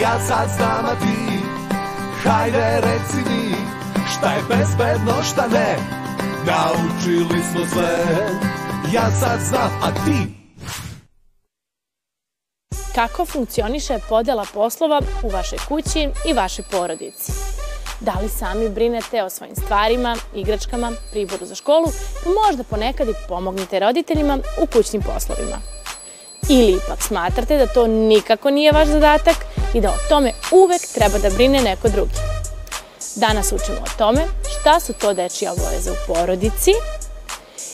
Ja sad znam, a ti Hajde reci mi Šta je bezbedno, šta ne Naučili smo sve Ja sad znam, a ti Kako funkcioniše podela poslova u vašoj kući i vašoj porodici? Da li sami brinete o svojim stvarima, igračkama, priboru za školu, pa možda ponekad i pomognite roditeljima u kućnim poslovima? Ili ipak smatrate da to nikako nije vaš zadatak i da o tome uvek treba da brine neko drugi? Danas učimo o tome šta su to dečije obaveze u porodici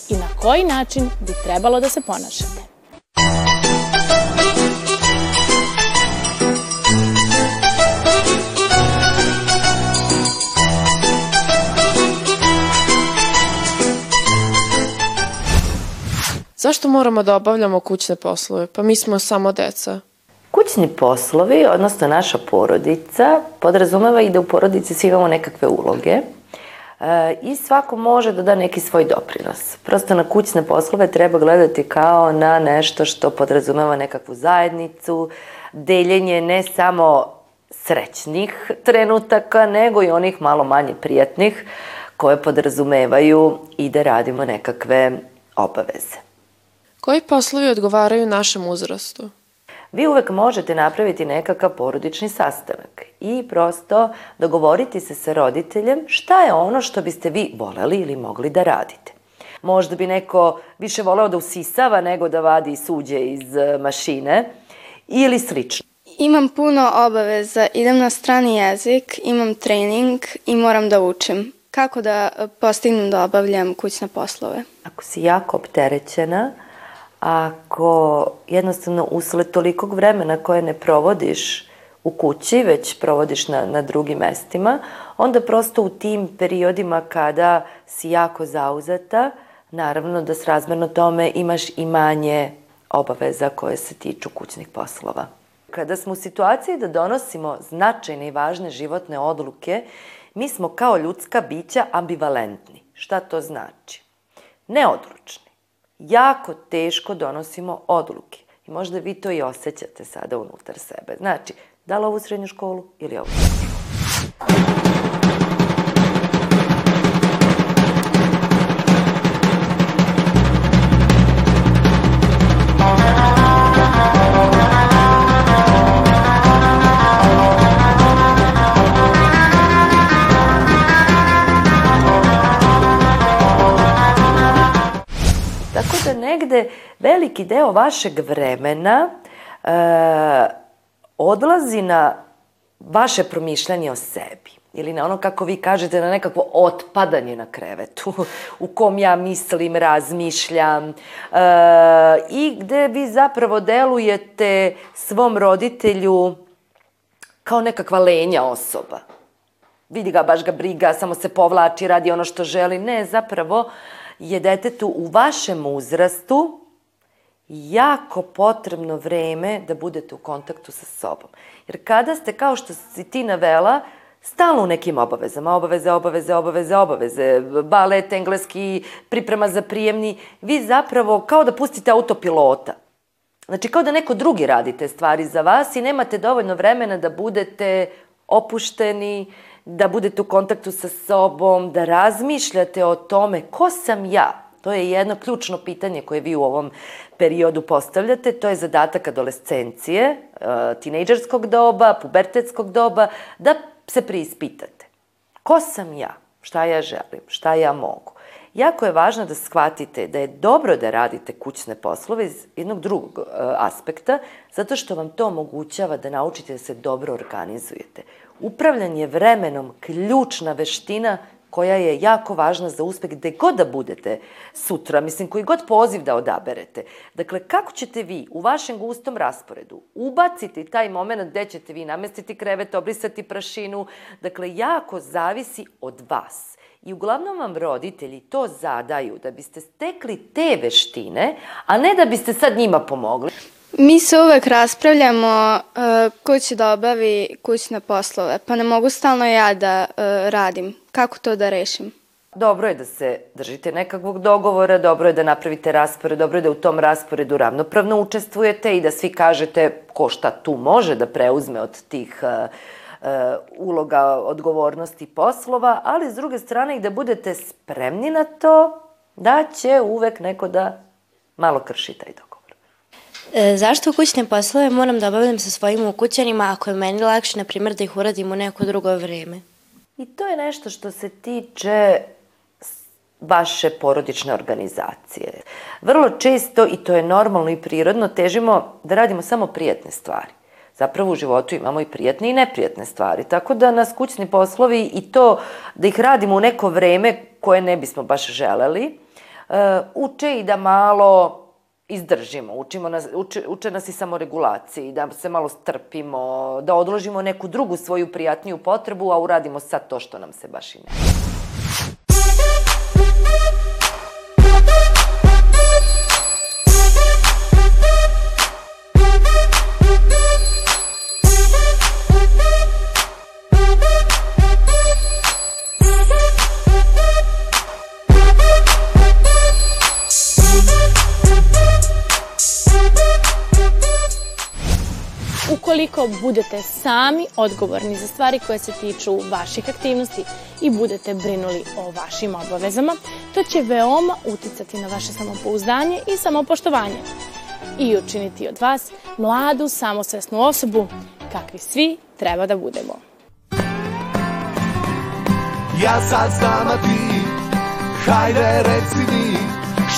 i na koji način bi trebalo da se ponašate. Zašto moramo da obavljamo kućne poslove? Pa mi smo samo deca. Kućni poslovi, odnosno naša porodica, podrazumeva i da u porodici svi imamo nekakve uloge e, i svako može da da neki svoj doprinos. Prosto na kućne poslove treba gledati kao na nešto što podrazumeva nekakvu zajednicu, deljenje ne samo srećnih trenutaka, nego i onih malo manje prijatnih koje podrazumevaju i da radimo nekakve obaveze. Koji poslovi odgovaraju našem uzrastu? Vi uvek možete napraviti nekakav porodični sastanak i prosto dogovoriti se sa roditeljem šta je ono što biste vi voleli ili mogli da radite. Možda bi neko više voleo da usisava nego da vadi suđe iz e, mašine ili slično. Imam puno obaveza, idem na strani jezik, imam trening i moram da učim. Kako da e, postignem da obavljam kućne poslove? Ako si jako opterećena, ako jednostavno usled tolikog vremena koje ne provodiš u kući, već provodiš na, na drugim mestima, onda prosto u tim periodima kada si jako zauzeta, naravno da srazmerno tome imaš i manje obaveza koje se tiču kućnih poslova. Kada smo u situaciji da donosimo značajne i važne životne odluke, mi smo kao ljudska bića ambivalentni. Šta to znači? Neodlučni jako teško donosimo odluke. I možda vi to i osjećate sada unutar sebe. Znači, da li ovu srednju školu ili ovu srednju školu? Negde veliki deo vašeg vremena e, odlazi na vaše promišljanje o sebi ili na ono kako vi kažete na nekakvo otpadanje na krevetu u kom ja mislim, razmišljam e, i gde vi zapravo delujete svom roditelju kao nekakva lenja osoba. Vidi ga, baš ga briga, samo se povlači, radi ono što želi. Ne, zapravo je detetu u vašem uzrastu jako potrebno vreme da budete u kontaktu sa sobom. Jer kada ste, kao što si ti navela, stalno u nekim obavezama, obaveze, obaveze, obaveze, obaveze, balet, engleski, priprema za prijemni, vi zapravo kao da pustite autopilota. Znači, kao da neko drugi radi te stvari za vas i nemate dovoljno vremena da budete opušteni, da budete u kontaktu sa sobom, da razmišljate o tome ko sam ja. To je jedno ključno pitanje koje vi u ovom periodu postavljate. To je zadatak adolescencije, e, tinejdžerskog doba, pubertetskog doba, da se preispitate. Ko sam ja? Šta ja želim? Šta ja mogu? Jako je važno da shvatite da je dobro da radite kućne poslove iz jednog drugog e, aspekta, zato što vam to omogućava da naučite da se dobro organizujete. Upravljanje vremenom ključna veština koja je jako važna za uspeh gde god da budete sutra, mislim, koji god poziv da odaberete. Dakle, kako ćete vi u vašem gustom rasporedu ubaciti taj moment gde ćete vi namestiti krevet, obrisati prašinu, dakle, jako zavisi od vas. I uglavnom vam roditelji to zadaju da biste stekli te veštine, a ne da biste sad njima pomogli. Mi se uvek raspravljamo uh, ko će da obavi kućne poslove, pa ne mogu stalno ja da uh, radim. Kako to da rešim? Dobro je da se držite nekakvog dogovora, dobro je da napravite raspored, dobro je da u tom rasporedu ravnopravno učestvujete i da svi kažete ko šta tu može da preuzme od tih uh, uloga, odgovornosti poslova, ali s druge strane i da budete spremni na to da će uvek neko da malo krši taj dogovor. E, zašto kućne poslove moram da obavljam sa svojim ukućanima ako je meni lakše, na primjer, da ih uradim u neko drugo vreme? I to je nešto što se tiče vaše porodične organizacije. Vrlo često, i to je normalno i prirodno, težimo da radimo samo prijatne stvari. Zapravo u životu imamo i prijatne i neprijatne stvari, tako da nas kućni poslovi i to da ih radimo u neko vreme koje ne bismo baš želeli, e, uče i da malo izdržimo, učimo nas, uče, uče nas i samoregulaciji, da se malo strpimo, da odložimo neku drugu svoju prijatniju potrebu, a uradimo sad to što nam se baš i ne. Ukoliko budete sami odgovorni za stvari koje se tiču vaših aktivnosti i budete brinuli o vašim obavezama, to će veoma uticati na vaše samopouzdanje i samopoštovanje i učiniti od vas mladu, samosvesnu osobu kakvi svi treba da budemo. Ja sad znam, a ti Hajde reci mi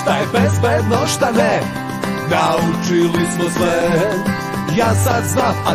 Šta je bezbedno, šta ne Naučili smo sve Ja sad znam, a